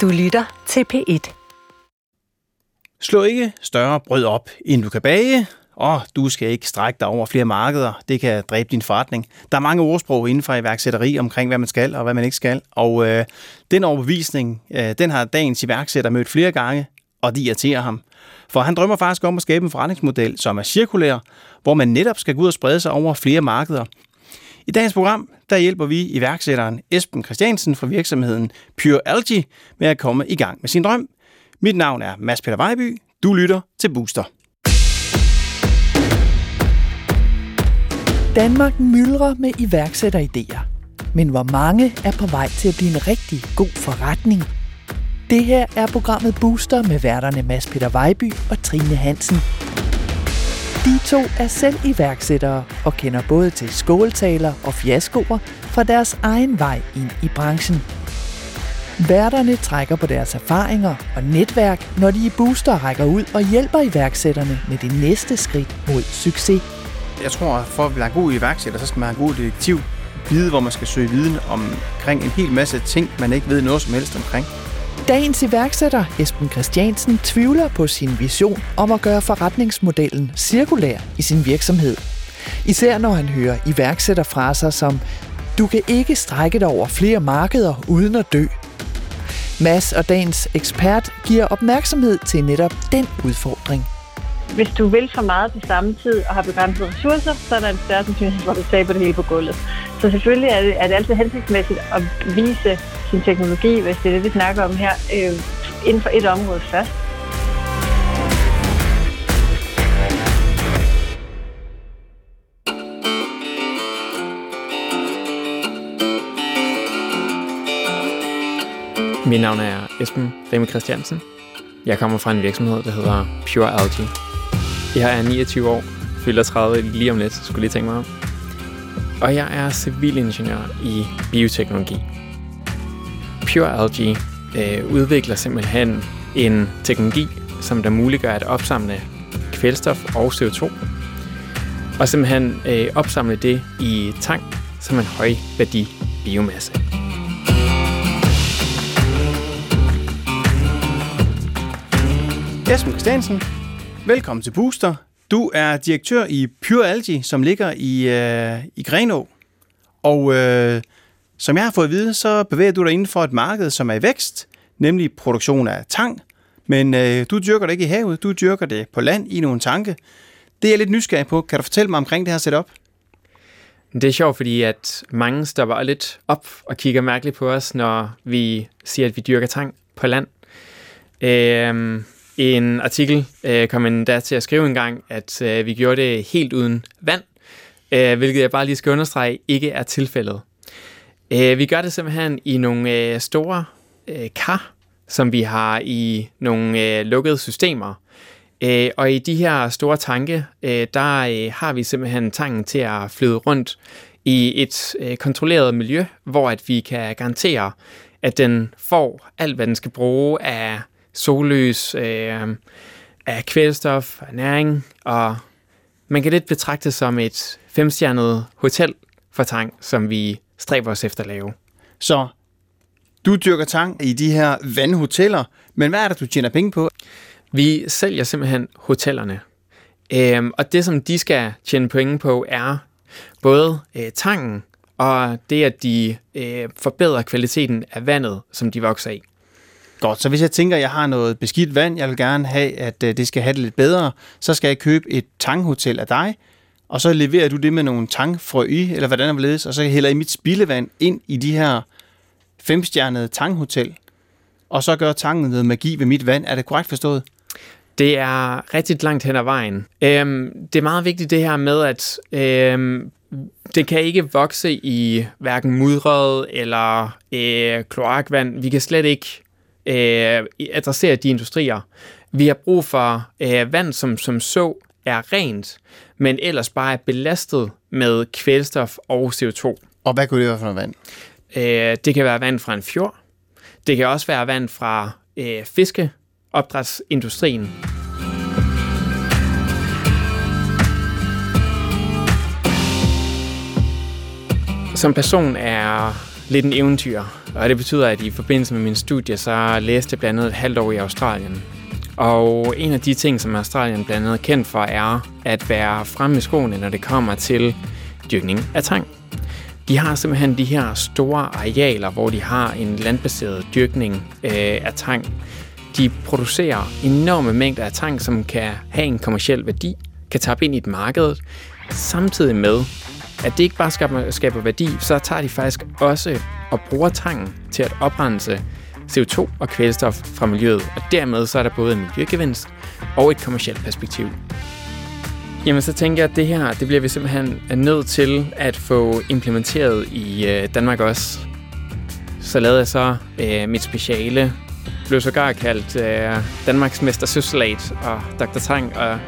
Du lytter til P1. Slå ikke større brød op, end du kan bage, og du skal ikke strække dig over flere markeder. Det kan dræbe din forretning. Der er mange ordsprog inden for iværksætteri omkring, hvad man skal og hvad man ikke skal. Og øh, den overbevisning, øh, den har dagens iværksætter mødt flere gange, og de irriterer ham. For han drømmer faktisk om at skabe en forretningsmodel, som er cirkulær, hvor man netop skal gå ud og sprede sig over flere markeder. I dagens program, der hjælper vi iværksætteren Esben Christiansen fra virksomheden Pure Algae med at komme i gang med sin drøm. Mit navn er Mads Peter Vejby. Du lytter til Booster. Danmark myldrer med iværksætteridéer. Men hvor mange er på vej til at blive en rigtig god forretning? Det her er programmet Booster med værterne Mads Peter Vejby og Trine Hansen. De to er selv iværksættere og kender både til skåltaler og fiaskoer fra deres egen vej ind i branchen. Værterne trækker på deres erfaringer og netværk, når de i Booster rækker ud og hjælper iværksætterne med det næste skridt mod succes. Jeg tror, at for at være en god iværksætter, så skal man have en god detektiv. Vide, hvor man skal søge viden omkring en hel masse ting, man ikke ved noget som helst omkring. Dagens iværksætter, Esben Christiansen, tvivler på sin vision om at gøre forretningsmodellen cirkulær i sin virksomhed. Især når han hører iværksætterfraser som Du kan ikke strække dig over flere markeder uden at dø. Mads og dagens ekspert giver opmærksomhed til netop den udfordring. Hvis du vil for meget på samme tid og har begrænsede ressourcer, så er der en større sandsynlighed for, at du taber det hele på gulvet. Så selvfølgelig er det, er det altid hensigtsmæssigt at vise sin teknologi, hvis det er det, vi snakker om her, øh, inden for et område først. Mit navn er Esben Remme Christiansen. Jeg kommer fra en virksomhed, der hedder Pure Algae. Jeg er 29 år, fylder 30 lige om lidt, skulle lige tænke mig om. Og jeg er civilingeniør i bioteknologi. Pure Algae øh, udvikler simpelthen en teknologi, som der muliggør at opsamle kvælstof og CO2, og simpelthen øh, opsamle det i tank som en høj værdi biomasse. Esben Christiansen, velkommen til Booster. Du er direktør i Pure Algae, som ligger i, øh, i Grenå. Og øh, som jeg har fået at vide, så bevæger du dig inden for et marked, som er i vækst, nemlig produktion af tang. Men øh, du dyrker det ikke i havet, du dyrker det på land i nogle tanke. Det er jeg lidt nysgerrig på. Kan du fortælle mig omkring det her setup? Det er sjovt, fordi at mange stopper lidt op og kigger mærkeligt på os, når vi siger, at vi dyrker tang på land. Øh, en artikel øh, kom en der til at skrive en gang, at øh, vi gjorde det helt uden vand, øh, hvilket jeg bare lige skal understrege ikke er tilfældet. Øh, vi gør det simpelthen i nogle øh, store øh, kar, som vi har i nogle øh, lukkede systemer. Øh, og i de her store tanke, øh, der øh, har vi simpelthen tanken til at flyde rundt i et øh, kontrolleret miljø, hvor at vi kan garantere, at den får alt, hvad den skal bruge af sollys, øh, af kvælstof, af næring, og man kan lidt betragte det som et femstjernet hotel for tang, som vi stræber os efter at lave. Så du dyrker tang i de her vandhoteller, men hvad er det, du tjener penge på? Vi sælger simpelthen hotellerne. Øhm, og det, som de skal tjene penge på, er både øh, tangen og det, at de øh, forbedrer kvaliteten af vandet, som de vokser i. Godt, så hvis jeg tænker, at jeg har noget beskidt vand, jeg vil gerne have, at øh, det skal have det lidt bedre, så skal jeg købe et tanghotel af dig, og så leverer du det med nogle tangfrø i, eller hvordan det ledes, og så hælder I mit spildevand ind i de her femstjernede tanghotel, og så gør tangen noget magi ved mit vand. Er det korrekt forstået? Det er rigtig langt hen ad vejen. Øhm, det er meget vigtigt det her med, at øhm, det kan ikke vokse i hverken mudret eller øh, kloakvand. Vi kan slet ikke øh, adressere de industrier. Vi har brug for øh, vand, som, som så er rent, men ellers bare er belastet med kvælstof og CO2. Og hvad kunne det være for noget vand? Øh, det kan være vand fra en fjord. Det kan også være vand fra øh, fiskeopdrætsindustrien. Som person er lidt en eventyr og det betyder, at i forbindelse med min studie, så læste jeg blandt andet et halvt år i Australien. Og en af de ting, som Australien blandt andet er kendt for, er at være fremme i skoene, når det kommer til dyrkning af tang. De har simpelthen de her store arealer, hvor de har en landbaseret dyrkning øh, af tang. De producerer enorme mængder af tang, som kan have en kommersiel værdi, kan tabe ind i et marked, samtidig med, at det ikke bare skaber, skaber værdi, så tager de faktisk også og bruger tangen til at oprense CO2 og kvælstof fra miljøet, og dermed så er der både en miljøgevinst og et kommersielt perspektiv. Jamen så tænker jeg, at det her, det bliver vi simpelthen nødt til at få implementeret i øh, Danmark også. Så lavede jeg så øh, mit speciale, blev sågar kaldt øh, Danmarks Mester Søssalat og Dr. Tang, og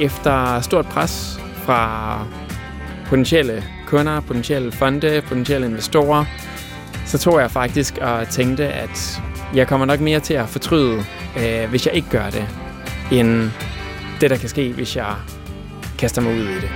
efter stort pres fra potentielle kunder, potentielle fonde, potentielle investorer, så tror jeg faktisk og tænkte, at jeg kommer nok mere til at fortryde, øh, hvis jeg ikke gør det, end det, der kan ske, hvis jeg kaster mig ud i det.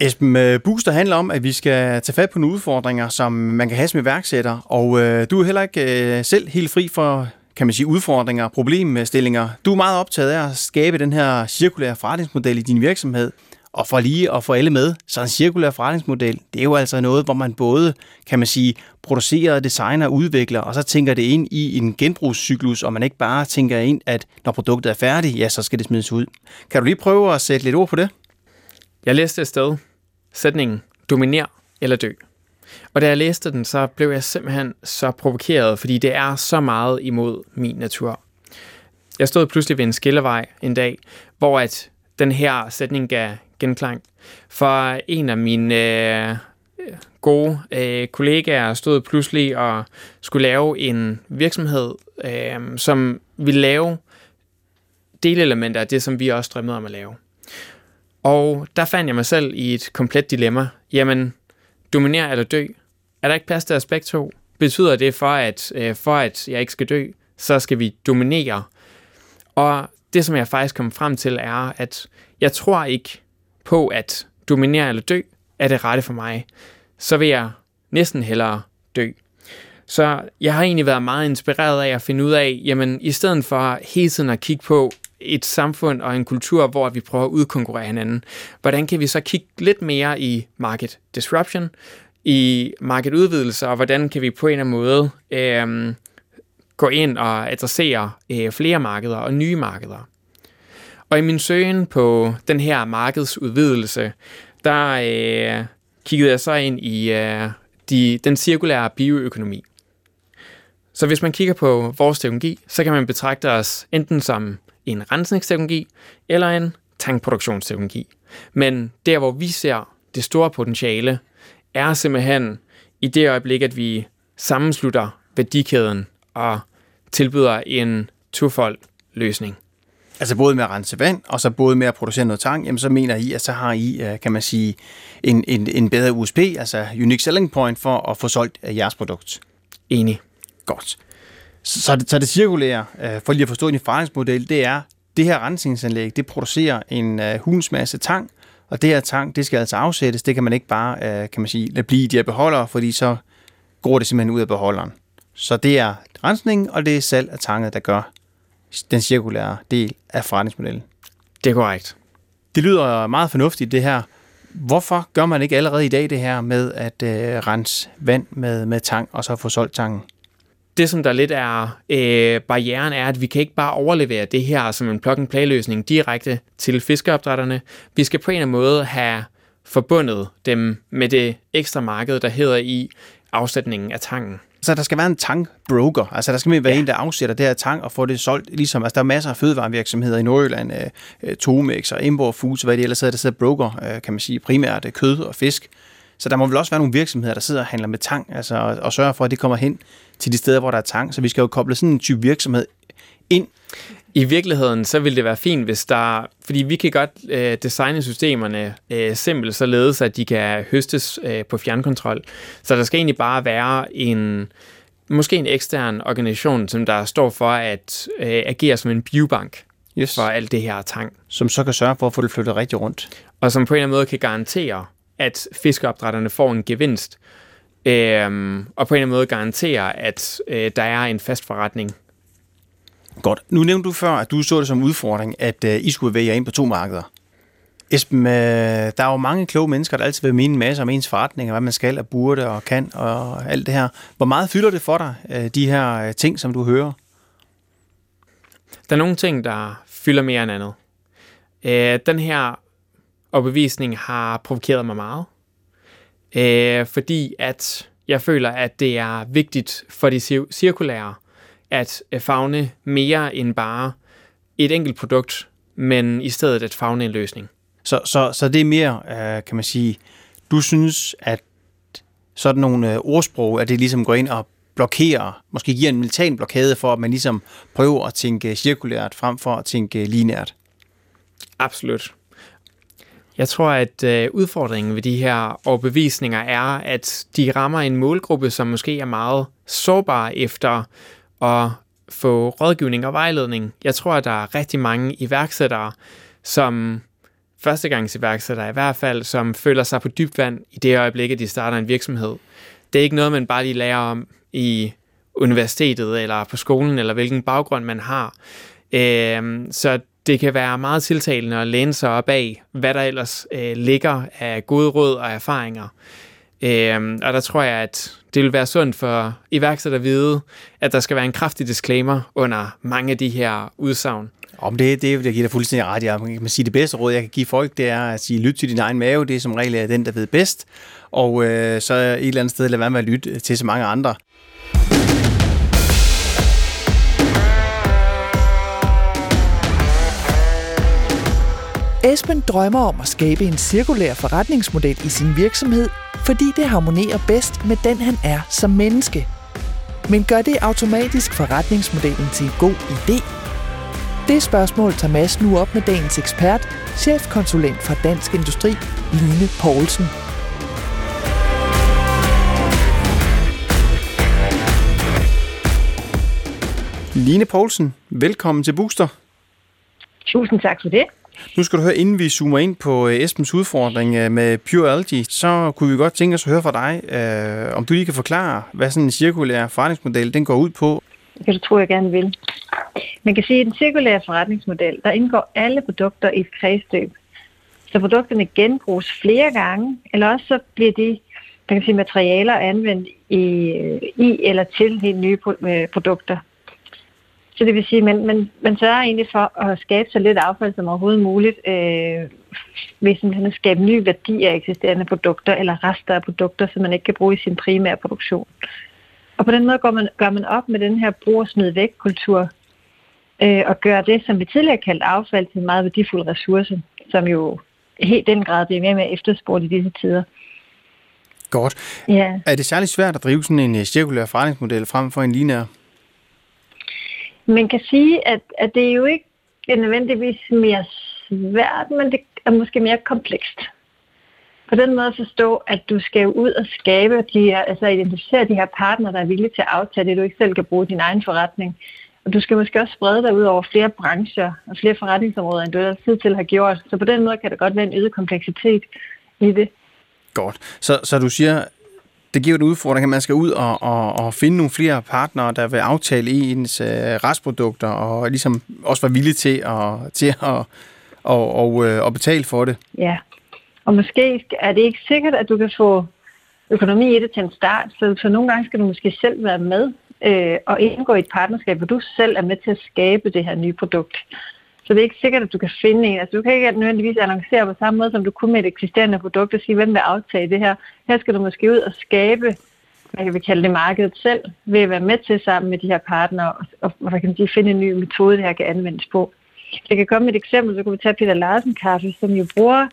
Esben, øh, Booster handler om, at vi skal tage fat på nogle udfordringer, som man kan have som iværksætter, og øh, du er heller ikke øh, selv helt fri for kan man sige, udfordringer, problemstillinger. Du er meget optaget af at skabe den her cirkulære forretningsmodel i din virksomhed. Og for lige at få alle med, så en cirkulær forretningsmodel, det er jo altså noget, hvor man både, kan man sige, producerer, designer udvikler, og så tænker det ind i en genbrugscyklus, og man ikke bare tænker ind, at når produktet er færdigt, ja, så skal det smides ud. Kan du lige prøve at sætte lidt ord på det? Jeg læste et sted sætningen, dominer eller dø. Og da jeg læste den, så blev jeg simpelthen så provokeret, fordi det er så meget imod min natur. Jeg stod pludselig ved en skillevej en dag, hvor at den her sætning gav genklang. For en af mine øh, gode øh, kollegaer stod pludselig og skulle lave en virksomhed, øh, som ville lave delelementer af det, som vi også drømmede om at lave. Og der fandt jeg mig selv i et komplet dilemma. Jamen, dominere eller dø? Er der ikke plads til aspekt 2? Betyder det for at, øh, for at jeg ikke skal dø, så skal vi dominere? Og det, som jeg faktisk kom frem til, er, at jeg tror ikke på, at dominere eller dø er det rette for mig. Så vil jeg næsten hellere dø. Så jeg har egentlig været meget inspireret af at finde ud af, jamen i stedet for hele tiden at kigge på et samfund og en kultur, hvor vi prøver at udkonkurrere hinanden, hvordan kan vi så kigge lidt mere i market disruption, i marketudvidelser, og hvordan kan vi på en eller anden måde øh, gå ind og adressere øh, flere markeder og nye markeder. Og i min søgen på den her markedsudvidelse, der øh, kiggede jeg så ind i øh, de, den cirkulære bioøkonomi. Så hvis man kigger på vores teknologi, så kan man betragte os enten som en rensningsteknologi eller en tankproduktionsteknologi. Men der, hvor vi ser det store potentiale, er simpelthen i det øjeblik, at vi sammenslutter værdikæden og tilbyder en tofold løsning. Altså både med at rense vand, og så både med at producere noget tang, jamen så mener I, at så har I, øh, kan man sige, en, en, en bedre USP, altså Unique Selling Point, for at få solgt øh, jeres produkt. Enig. Godt. Så det, så det cirkulære, øh, for lige at forstå din forretningsmodel, det er, det her rensningsanlæg, det producerer en hulens masse tang, og det her tang, det skal altså afsættes. Det kan man ikke bare, kan man sige, lade blive i de her beholdere, fordi så går det simpelthen ud af beholderen. Så det er rensning, og det er salg af tanget, der gør den cirkulære del af forretningsmodellen. Det er korrekt. Det lyder meget fornuftigt, det her. Hvorfor gør man ikke allerede i dag det her med at øh, rense vand med, med tang, og så få solgt tangen? Det, som der lidt er øh, barrieren, er, at vi kan ikke bare overlevere det her som en plug-and-play-løsning direkte til fiskeopdrætterne. Vi skal på en eller anden måde have forbundet dem med det ekstra marked, der hedder i afsætningen af tangen. Så der skal være en tankbroker, altså der skal være ja. en, der afsætter det her tang og får det solgt. Ligesom, altså der er masser af fødevarevirksomheder i Nordjylland, øh, Tomex og Emborg Foods, hvad det ellers hedder, der sidder broker, øh, kan man sige, primært øh, kød og fisk. Så der må vel også være nogle virksomheder, der sidder og handler med tang, altså og, og sørger for, at det kommer hen til de steder, hvor der er tang. Så vi skal jo koble sådan en type virksomhed ind i virkeligheden, så vil det være fint, hvis der... Fordi vi kan godt øh, designe systemerne øh, simpelt, således at de kan høstes øh, på fjernkontrol. Så der skal egentlig bare være en... Måske en ekstern organisation, som der står for at øh, agere som en biobank yes. for alt det her tang. Som så kan sørge for at få det flyttet rigtig rundt. Og som på en eller anden måde kan garantere, at fiskeopdrætterne får en gevinst, øh, og på en eller anden måde garanterer, at øh, der er en fast forretning. Godt. Nu nævnte du før, at du så det som udfordring, at øh, I skulle vælge ind på to markeder. Esben, øh, der er jo mange kloge mennesker, der altid vil mene en masse om ens forretning, og hvad man skal og burde og kan og alt det her. Hvor meget fylder det for dig, øh, de her øh, ting, som du hører? Der er nogle ting, der fylder mere end andet. Øh, den her overbevisning har provokeret mig meget, øh, fordi at jeg føler, at det er vigtigt for de cirkulære at fagne mere end bare et enkelt produkt, men i stedet at fagne en løsning. Så, så, så det er mere, øh, kan man sige, du synes, at sådan nogle øh, ordsprog, at det ligesom går ind og blokerer, måske giver en militær blokade for, at man ligesom prøver at tænke cirkulært frem for at tænke linært? Absolut. Jeg tror, at øh, udfordringen ved de her overbevisninger er, at de rammer en målgruppe, som måske er meget sårbar efter at få rådgivning og vejledning. Jeg tror, at der er rigtig mange iværksættere, som førstegangsiværksættere i hvert fald, som føler sig på dybt vand i det øjeblik, at de starter en virksomhed. Det er ikke noget, man bare lige lærer om i universitetet eller på skolen, eller hvilken baggrund man har. Øh, så det kan være meget tiltalende at læne sig op af, hvad der ellers øh, ligger af gode råd og erfaringer. Øh, og der tror jeg, at det vil være sundt for iværksætter at vide, at der skal være en kraftig disclaimer under mange af de her udsagn. Om det, det, jeg giver dig fuldstændig ret. Jeg kan sige, det bedste råd, jeg kan give folk, det er at sige, lyt til din egen mave. Det er som regel er den, der ved bedst. Og øh, så et eller andet sted lad være med at lytte til så mange andre. Esben drømmer om at skabe en cirkulær forretningsmodel i sin virksomhed, fordi det harmonerer bedst med den, han er som menneske. Men gør det automatisk forretningsmodellen til en god idé? Det spørgsmål tager Mads nu op med dagens ekspert, chefkonsulent for Dansk Industri, Line Poulsen. Line Poulsen, velkommen til Booster. Tusind tak for det. Nu skal du høre, inden vi zoomer ind på øh, Esbens udfordring øh, med Pure Algae, så kunne vi godt tænke os at høre fra dig, øh, om du lige kan forklare, hvad sådan en cirkulær forretningsmodel den går ud på. Det kan du tro, jeg gerne vil. Man kan sige, at i den cirkulære forretningsmodel, der indgår alle produkter i et kredsløb. Så produkterne genbruges flere gange, eller også så bliver de man kan sige, materialer anvendt i, øh, i eller til helt nye produkter. Så det vil sige, at man, man, man sørger egentlig for at skabe så lidt affald som overhovedet muligt, øh, ved sådan at skabe ny værdi af eksisterende produkter eller rester af produkter, som man ikke kan bruge i sin primære produktion. Og på den måde går man, gør man op med den her brug og smid væk kultur, øh, og gør det, som vi tidligere kaldte affald, til en meget værdifuld ressource, som jo helt den grad bliver mere og mere efterspurgt i disse tider. Godt. Ja. Er det særligt svært at drive sådan en øh, cirkulær forretningsmodel frem for en linær? Man kan sige, at, at det er jo ikke nødvendigvis mere svært, men det er måske mere komplekst. På den måde at forstå, at du skal ud og skabe de her, altså identificere de her partner, der er villige til at aftage det, du ikke selv kan bruge i din egen forretning. Og du skal måske også sprede dig ud over flere brancher og flere forretningsområder, end du ellers tid til har gjort. Så på den måde kan der godt være en øget kompleksitet i det. Godt. Så, så du siger, det giver en udfordring, at man skal ud og, og, og finde nogle flere partnere, der vil aftale ens øh, restprodukter, og ligesom også være villige til at, til at og, og, øh, og betale for det. Ja, og måske er det ikke sikkert, at du kan få økonomi i det til en start, så, så nogle gange skal du måske selv være med øh, og indgå i et partnerskab, hvor du selv er med til at skabe det her nye produkt. Så det er ikke sikkert, at du kan finde en. Altså, du kan ikke nødvendigvis annoncere på samme måde, som du kunne med et eksisterende produkt og sige, hvem vil aftage det her. Her skal du måske ud og skabe, hvad kan vi kalde det, markedet selv, ved at være med til sammen med de her partnere og, og hvad kan man sige, finde en ny metode, det her kan anvendes på. Jeg kan komme med et eksempel, så kan vi tage Peter Larsen Kaffe, som jo bruger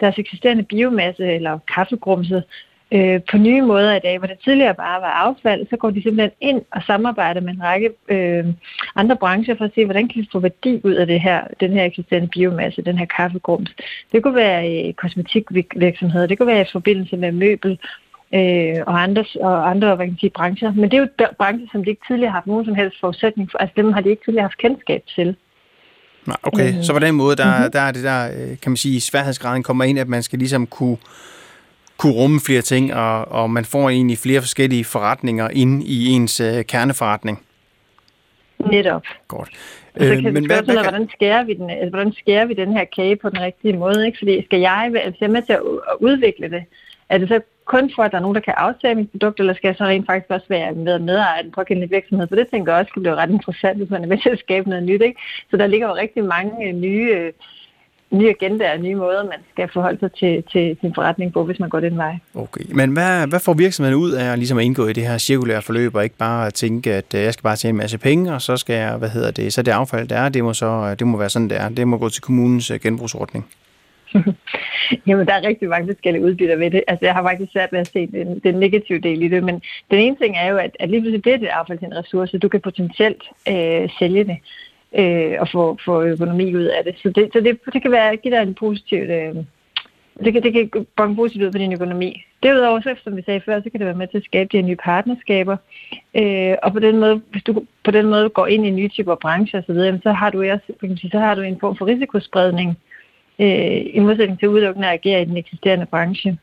deres eksisterende biomasse eller kaffegrumset øh, på nye måder i dag, hvor det tidligere bare var affald, så går de simpelthen ind og samarbejder med en række øh, andre brancher for at se, hvordan kan vi få værdi ud af det her, den her eksisterende biomasse, den her kaffegrums. Det kunne være i kosmetikvirksomheder, det kunne være i forbindelse med møbel, øh, og andre, og andre hvad kan sige, brancher. Men det er jo brancher, som de ikke tidligere har haft nogen som helst forudsætning for. Altså dem har de ikke tidligere haft kendskab til. Okay, øh, så på den måde, der, mm-hmm. der er det der, øh, kan man sige, sværhedsgraden kommer ind, at man skal ligesom kunne kunne rumme flere ting, og, og man får egentlig flere forskellige forretninger ind i ens øh, kerneforretning. Netop. Godt. Og så kan øh, men hvad, hvad, hvordan, skærer vi den, altså, hvordan skærer vi den her kage på den rigtige måde? Ikke? Fordi skal jeg, altså jeg er med til at udvikle det, er det så kun for, at der er nogen, der kan aftage mit produkt, eller skal jeg så rent faktisk også være med medejer af den pågældende virksomhed? For det tænker jeg også kan blive ret interessant, hvis man er med til at skabe noget nyt. Ikke? Så der ligger jo rigtig mange øh, nye, øh, nye agendaer og nye måder, man skal forholde sig til, til sin forretning på, hvis man går den vej. Okay, men hvad, hvad får virksomheden ud af at, ligesom at indgå i det her cirkulære forløb, og ikke bare at tænke, at øh, jeg skal bare tjene en masse penge, og så skal jeg, hvad hedder det, så det affald, der er, det må, så, det må være sådan, det er. Det må gå til kommunens genbrugsordning. Jamen, der er rigtig mange forskellige udbytter ved det. Altså, jeg har faktisk svært ved at se den, den negative del i det, men den ene ting er jo, at, at lige pludselig bliver det affald til en ressource. Du kan potentielt øh, sælge det øh, og få, få økonomi ud af det. Så det, så det, det kan være, give dig en positiv... Øh, det kan, det kan bonge positivt ud på din økonomi. Derudover, så, som vi sagde før, så kan det være med til at skabe de her nye partnerskaber. Øh, og på den måde, hvis du på den måde går ind i nye typer brancher osv., så så har du også, kan sige, så har du en form for risikospredning, øh, i modsætning til udelukkende at agere i den eksisterende branche.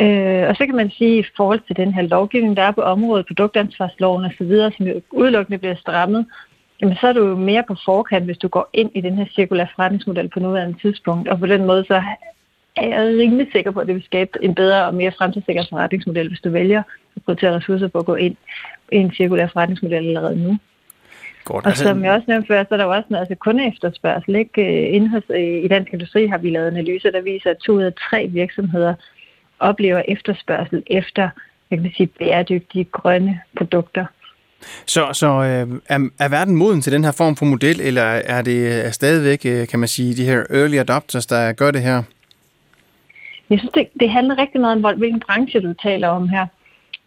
Øh, og så kan man sige, i forhold til den her lovgivning, der er på området, produktansvarsloven osv., som jo udelukkende bliver strammet, jamen så er du mere på forkant, hvis du går ind i den her cirkulære forretningsmodel på nuværende tidspunkt. Og på den måde, så er jeg rimelig sikker på, at det vil skabe en bedre og mere fremtidssikker forretningsmodel, hvis du vælger at prioritere ressourcer på at gå ind i en cirkulær forretningsmodel allerede nu. Godt. Og altså- som jeg også nævnte før, så er der jo også noget altså kun efterspørgsel. Ikke? Inden hos, I Dansk Industri har vi lavet analyser, der viser, at to ud af tre virksomheder oplever efterspørgsel efter jeg kan sige, bæredygtige grønne produkter. Så, så øh, er, er verden moden til den her form for model, eller er det er stadigvæk, øh, kan man sige, de her early adopters, der gør det her? Jeg synes, det, det handler rigtig meget om, hvilken branche du taler om her.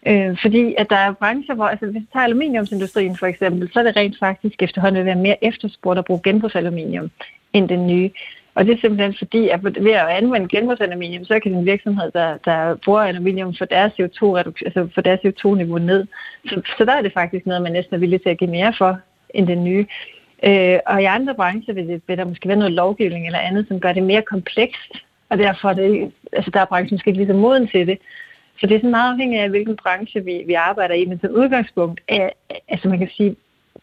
Øh, fordi at der er brancher, hvor, altså hvis vi tager aluminiumsindustrien for eksempel, så er det rent faktisk efterhånden være mere efterspurgt at bruge genbrugsaluminium end den nye. Og det er simpelthen fordi, at ved at anvende genbrugsaluminium, så kan den virksomhed, der, der bruger aluminium, for deres CO2, altså for deres CO2-niveau ned. Så, så der er det faktisk noget, man næsten er villig til at give mere for end den nye. Øh, og i andre brancher vil, det, vil der måske være noget lovgivning eller andet, som gør det mere komplekst, og derfor er det, altså der er branchen måske ikke lige så moden til det. Så det er sådan meget afhængigt af, hvilken branche vi, vi arbejder i, men som udgangspunkt er, altså man kan sige,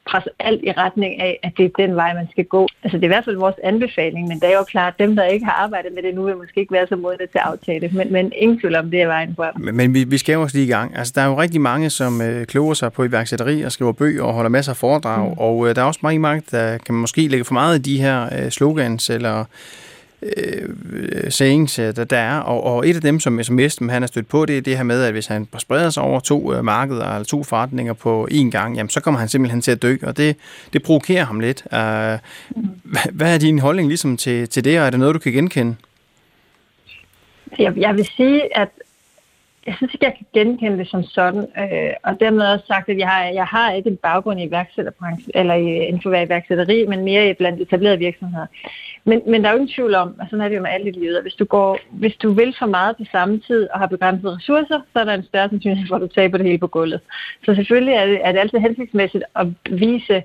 presse alt i retning af, at det er den vej, man skal gå. Altså det er i hvert fald vores anbefaling, men det er jo klart, at dem, der ikke har arbejdet med det nu, vil måske ikke være så modne til at aftale men, men ingen tvivl om, det er vejen frem. Men, men vi, vi skal jo også lige i gang. Altså der er jo rigtig mange, som øh, kloger sig på iværksætteri og skriver bøger og holder masser af foredrag, mm. og øh, der er også mange, mange, der kan måske lægge for meget i de her øh, slogans eller øh, sayings, øh, der, der er, og, og et af dem, som, SMS han har stødt på, det er det her med, at hvis han spreder sig over to øh, markeder eller to forretninger på én gang, jamen, så kommer han simpelthen til at dø, og det, det provokerer ham lidt. Øh, hvad, hvad er din holdning ligesom til, til det, og er det noget, du kan genkende? Jeg, jeg vil sige, at jeg synes ikke, jeg kan genkende det som sådan, øh, og dermed også sagt, at jeg har, jeg har ikke en baggrund i iværksætterbranchen, eller i, øh, inden for iværksætteri, men mere blandt etablerede virksomheder. Men, men der er jo ingen tvivl om, og sådan er det jo med alt i livet, at hvis du, går, hvis du vil for meget på samme tid og har begrænsede ressourcer, så er der en større sandsynlighed for, at du taber det hele på gulvet. Så selvfølgelig er det, er det altid hensigtsmæssigt at vise,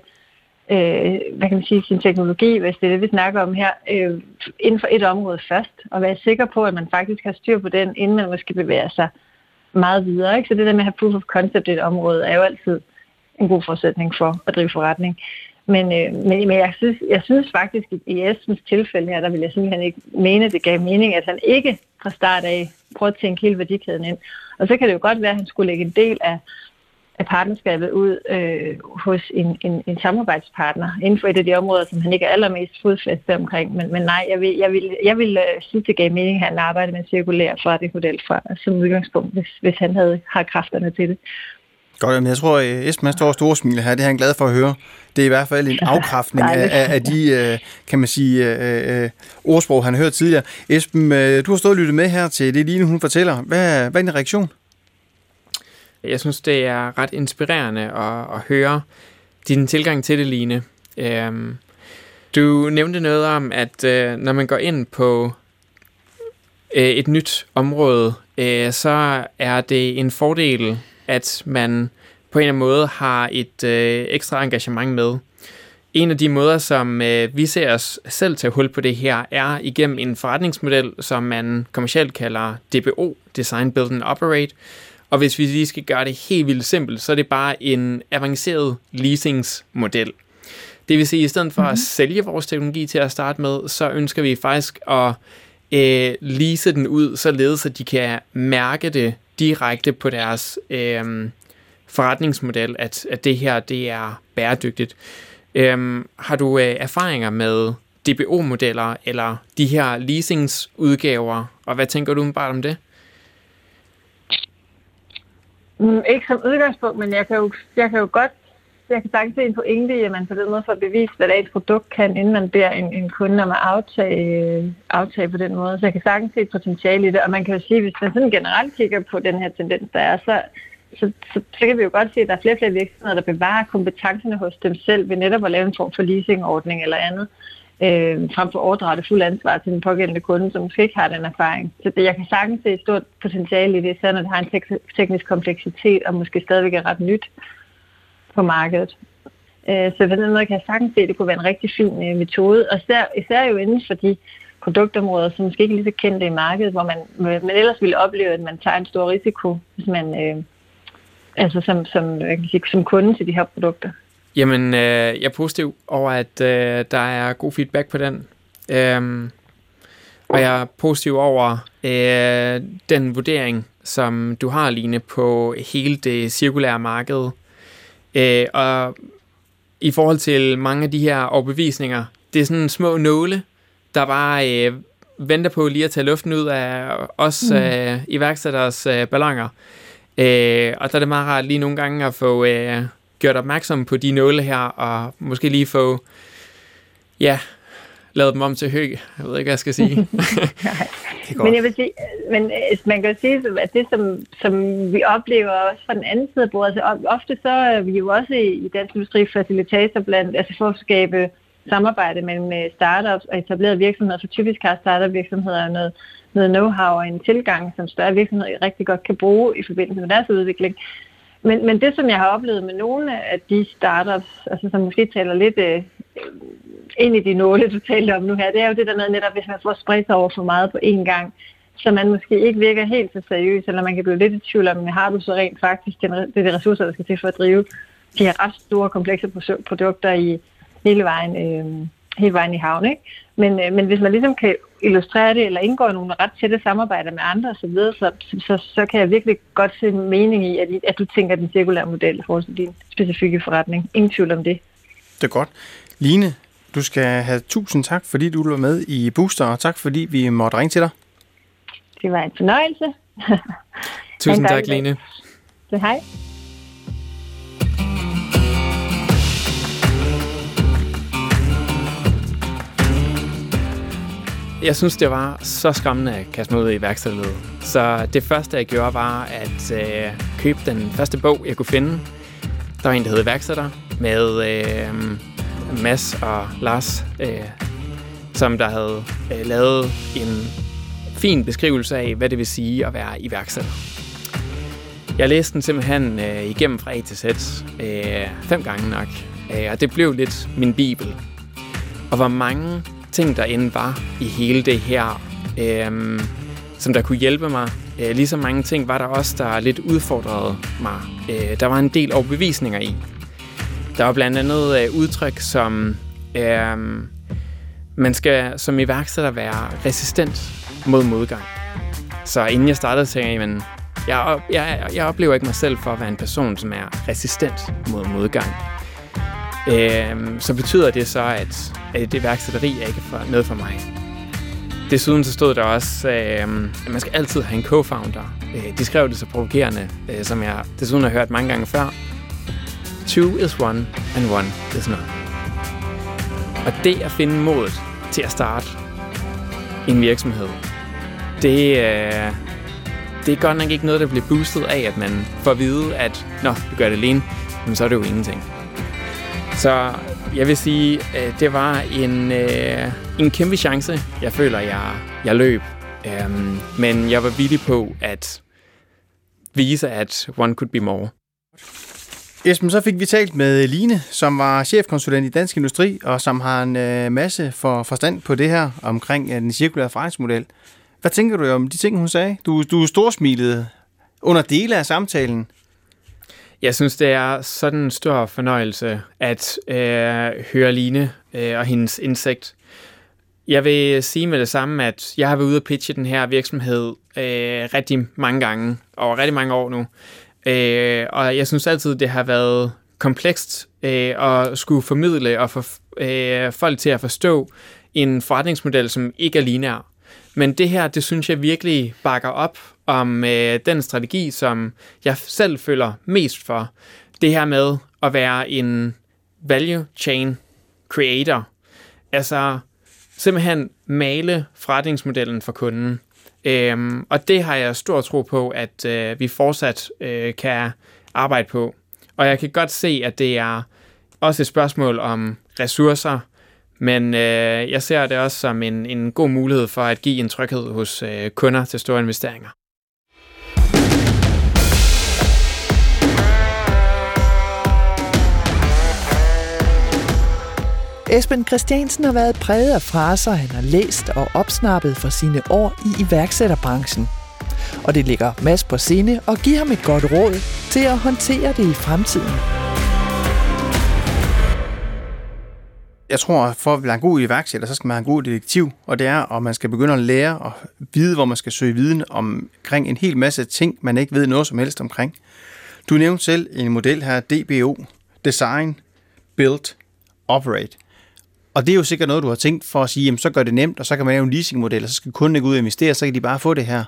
øh, hvad kan man sige, sin teknologi, hvis det er det, vi snakker om her, øh, inden for et område først, og være sikker på, at man faktisk har styr på den, inden man måske bevæger sig meget videre. Ikke? Så det der med at have proof of concept i et område, er jo altid en god forudsætning for at drive forretning. Men, øh, men, men jeg, synes, jeg synes faktisk, at i Esbens tilfælde her, der vil jeg simpelthen ikke mene, at det gav mening, at han ikke fra start af prøvede at tænke hele værdikæden ind. Og så kan det jo godt være, at han skulle lægge en del af, af partnerskabet ud øh, hos en, en, en samarbejdspartner inden for et af de områder, som han ikke er allermest fodfæstet omkring. Men, men nej, jeg vil, jeg vil, jeg vil uh, synes, det gav mening, at han arbejder med cirkulær forretningsmodel fra, som udgangspunkt, hvis, hvis han havde har kræfterne til det. Godt, men jeg tror, at Esben står store smil her. Det er han glad for at høre. Det er i hvert fald en afkræftning af, af de, øh, kan man sige, øh, øh, ordsprog, han har hørt tidligere. Esben, du har stået og lyttet med her til det, Line hun fortæller. Hvad, hvad er din reaktion? Jeg synes, det er ret inspirerende at, at høre din tilgang til det, Line. Øhm, du nævnte noget om, at øh, når man går ind på øh, et nyt område, øh, så er det en fordel at man på en eller anden måde har et øh, ekstra engagement med. en af de måder, som øh, vi ser os selv til hul på det her, er igennem en forretningsmodel, som man kommercielt kalder DBO, Design, Build and Operate. Og hvis vi lige skal gøre det helt vildt simpelt, så er det bare en avanceret leasingsmodel. Det vil sige, at i stedet for mm-hmm. at mhm. sælge vores teknologi til at starte med, så ønsker vi faktisk at øh, lease den ud, således at de kan mærke det direkte på deres øh, forretningsmodel, at, at det her det er bæredygtigt. Øh, har du øh, erfaringer med DBO-modeller eller de her leasingsudgaver, og hvad tænker du bare om det? Mm, ikke som udgangspunkt, men jeg kan jo, jeg kan jo godt jeg kan sagtens se en pointe i, at man på den måde får bevist, hvad et produkt kan, inden man beder en, en kunde om at aftage, aftage på den måde. Så jeg kan sagtens se et potentiale i det, og man kan jo sige, hvis man sådan generelt kigger på den her tendens, der er, så, så, så, så kan vi jo godt se, at der er flere og flere virksomheder, der bevarer kompetencerne hos dem selv ved netop at lave en form for leasingordning eller andet, øh, Øh, frem for at overdrage det fulde ansvar til den pågældende kunde, som måske ikke har den erfaring. Så det, jeg kan sagtens se et stort potentiale i det, selvom når det har en tek- teknisk kompleksitet og måske stadigvæk er ret nyt på markedet. Øh, så på den måde kan jeg sagtens se, at det kunne være en rigtig fin øh, metode, og især, især jo inden for de produktområder, som måske ikke er lige så kendte i markedet, hvor man, man ellers ville opleve, at man tager en stor risiko, hvis man, øh, altså som, som, jeg kan sige, som kunde til de her produkter. Jamen, øh, jeg er positiv over, at øh, der er god feedback på den. Øhm, og jeg er positiv over øh, den vurdering, som du har, Line, på hele det cirkulære marked. Øh, og i forhold til mange af de her overbevisninger, det er sådan små nåle, der bare øh, venter på lige at tage luften ud af os mm. øh, iværksætteres øh, ballonger. Øh, og der er det meget rart lige nogle gange at få øh, gjort opmærksom på de nåle her, og måske lige få, ja, lavet dem om til høg. Jeg ved ikke, hvad jeg skal sige. men jeg vil sige, men øh, man kan jo sige, at det, som, som vi oplever også fra den anden side af bordet, altså ofte så er vi jo også i Dansk Industri facilitator blandt, altså for at skabe samarbejde mellem øh, startups og etablerede virksomheder, for typisk har startup virksomheder noget, noget know-how og en tilgang, som større virksomheder rigtig godt kan bruge i forbindelse med deres udvikling. Men, men det, som jeg har oplevet med nogle af de startups, altså som måske taler lidt øh, ind i de nåle, du talte om nu her, det er jo det der med netop, hvis man får spredt sig over for meget på én gang, så man måske ikke virker helt så seriøs, eller man kan blive lidt i tvivl om, har du så rent faktisk den, det de ressourcer, der skal til for at drive de her ret store, komplekse produkter i hele vejen, øh, hele vejen i havn. Ikke? Men, øh, men hvis man ligesom kan illustrere det, eller indgår i nogle ret tætte samarbejder med andre osv., så, så, så, så kan jeg virkelig godt se mening i, at, at du tænker den cirkulære model i forhold til din specifikke forretning. Ingen tvivl om det. Det er godt. Line, du skal have tusind tak, fordi du var med i Booster, og tak fordi vi måtte ringe til dig. Det var en fornøjelse. tusind tak, Line. Så hej. Jeg synes, det var så skræmmende at kaste mig ud i værkstedet. Så det første, jeg gjorde, var at øh, købe den første bog, jeg kunne finde. Der var en, der hed Værksætter, med øh, Mads og Lars, øh, som der havde øh, lavet en fin beskrivelse af, hvad det vil sige at være iværksætter. Jeg læste den simpelthen øh, igennem fra A til Z, øh, fem gange nok, øh, og det blev lidt min bibel. Og hvor mange ting, der end var i hele det her, øh, som der kunne hjælpe mig. Øh, lige så mange ting var der også, der lidt udfordrede mig. Øh, der var en del overbevisninger i. Der var blandt andet øh, udtryk som, øh, man skal som iværksætter være resistent mod modgang. Så inden jeg startede, tænkte jeg, men jeg, jeg, jeg oplever ikke mig selv for at være en person, som er resistent mod modgang. Øh, så betyder det så, at, at det værksætteri er ikke for, noget for mig. Desuden så stod der også, øh, at man skal altid have en co-founder. Øh, de skrev det så provokerende, øh, som jeg desuden har hørt mange gange før. Two is one, and one is not. Og det at finde modet til at starte en virksomhed, det, øh, det er godt nok ikke noget, der bliver boostet af, at man får at vide, at når du gør det alene, så er det jo ingenting. Så jeg vil sige, øh, det var en, øh, en kæmpe chance, jeg føler, jeg, jeg løb. Øhm, men jeg var villig på at vise, at one could be more. Esben, så fik vi talt med Line, som var chefkonsulent i Dansk Industri, og som har en øh, masse for forstand på det her omkring øh, den cirkulære forretningsmodel. Hvad tænker du om de ting, hun sagde? Du, du storsmilede under dele af samtalen. Jeg synes, det er sådan en stor fornøjelse at øh, høre Line øh, og hendes indsigt. Jeg vil sige med det samme, at jeg har været ude og pitche den her virksomhed øh, rigtig mange gange, over rigtig mange år nu. Øh, og jeg synes altid, det har været komplekst øh, at skulle formidle og få øh, folk til at forstå en forretningsmodel, som ikke er lineær. Men det her, det synes jeg virkelig bakker op om øh, den strategi, som jeg selv føler mest for. Det her med at være en value chain creator. Altså simpelthen male forretningsmodellen for kunden. Øhm, og det har jeg stor tro på, at øh, vi fortsat øh, kan arbejde på. Og jeg kan godt se, at det er også et spørgsmål om ressourcer, men øh, jeg ser det også som en, en god mulighed for at give en tryghed hos øh, kunder til store investeringer. Esben Christiansen har været præget af fraser, han har læst og opsnappet fra sine år i iværksætterbranchen. Og det ligger Mads på sinde og giver ham et godt råd til at håndtere det i fremtiden. Jeg tror, for at være en god iværksætter, så skal man have en god detektiv, og det er, at man skal begynde at lære og vide, hvor man skal søge viden omkring en hel masse ting, man ikke ved noget som helst omkring. Du nævnte selv en model her, DBO, Design, Build, Operate. Og det er jo sikkert noget, du har tænkt for at sige, jamen så gør det nemt, og så kan man lave en leasingmodel, og så skal kunden ikke ud og investere, så kan de bare få det her.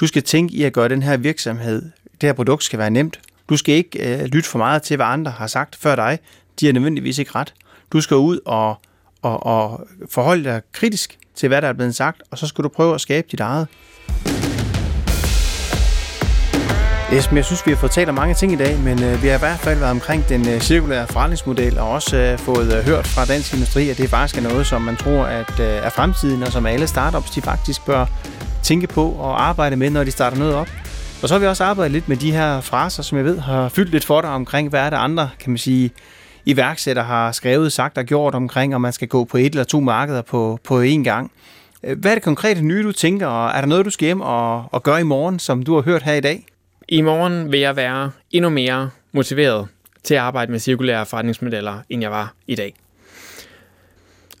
Du skal tænke i at gøre den her virksomhed, det her produkt skal være nemt. Du skal ikke øh, lytte for meget til, hvad andre har sagt før dig. De er nødvendigvis ikke ret. Du skal ud og, og, og forholde dig kritisk til, hvad der er blevet sagt, og så skal du prøve at skabe dit eget. Esben, jeg synes, vi har fået talt om mange ting i dag, men øh, vi har i hvert fald været omkring den øh, cirkulære forretningsmodel, og også øh, fået øh, hørt fra dansk industri, at det faktisk er noget, som man tror at, øh, er fremtiden, og som alle startups de faktisk bør tænke på og arbejde med, når de starter noget op. Og så har vi også arbejdet lidt med de her fraser, som jeg ved har fyldt lidt for dig omkring, hvad er det andre, kan man sige, iværksætter har skrevet, sagt og gjort omkring, om man skal gå på et eller to markeder på, på én gang. Hvad er det konkrete nye, du tænker, og er der noget, du skal hjem og, og gøre i morgen, som du har hørt her i dag? I morgen vil jeg være endnu mere motiveret til at arbejde med cirkulære forretningsmodeller, end jeg var i dag.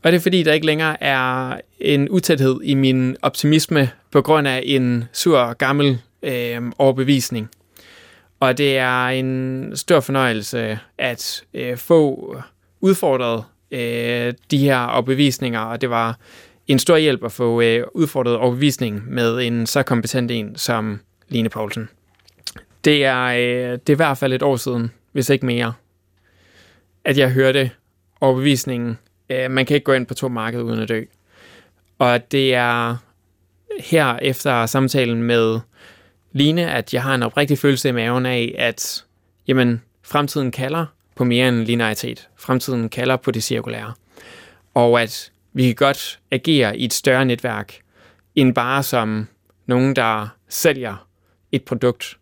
Og det er fordi, der ikke længere er en utæthed i min optimisme på grund af en sur gammel øh, overbevisning. Og det er en stor fornøjelse at øh, få udfordret øh, de her overbevisninger, og det var en stor hjælp at få øh, udfordret overbevisning med en så kompetent en som Line Poulsen. Det er, øh, det er i hvert fald et år siden, hvis ikke mere, at jeg hørte overbevisningen, øh, man kan ikke gå ind på to markeder uden at dø. Og det er her efter samtalen med Line, at jeg har en oprigtig følelse i maven af, at jamen, fremtiden kalder på mere end linearitet. Fremtiden kalder på det cirkulære. Og at vi kan godt agere i et større netværk, end bare som nogen, der sælger et produkt,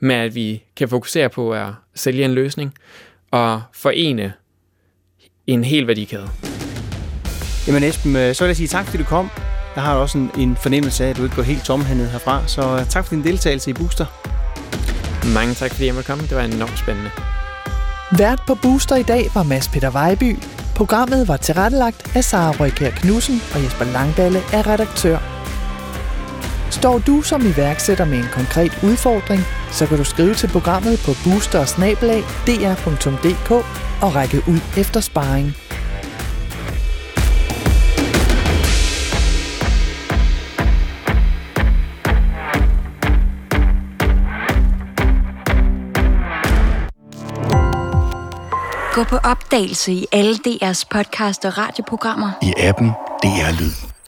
med at vi kan fokusere på at sælge en løsning og forene en hel værdikæde. Jamen Esben, øh, så vil jeg sige tak, fordi du kom. Jeg har også en, en fornemmelse af, at du ikke går helt tomhændet herfra, så øh, tak for din deltagelse i Booster. Mange tak, fordi jeg måtte komme. Det var enormt spændende. Vært på Booster i dag var Mads Peter Vejby. Programmet var tilrettelagt af Sara Røykær Knudsen og Jesper Langballe er redaktør. Står du som iværksætter med en konkret udfordring, så kan du skrive til programmet på boostersnabelag.dr.dk og række ud efter sparring. Gå på opdagelse i alle DR's podcast og radioprogrammer. I appen DR Lyd.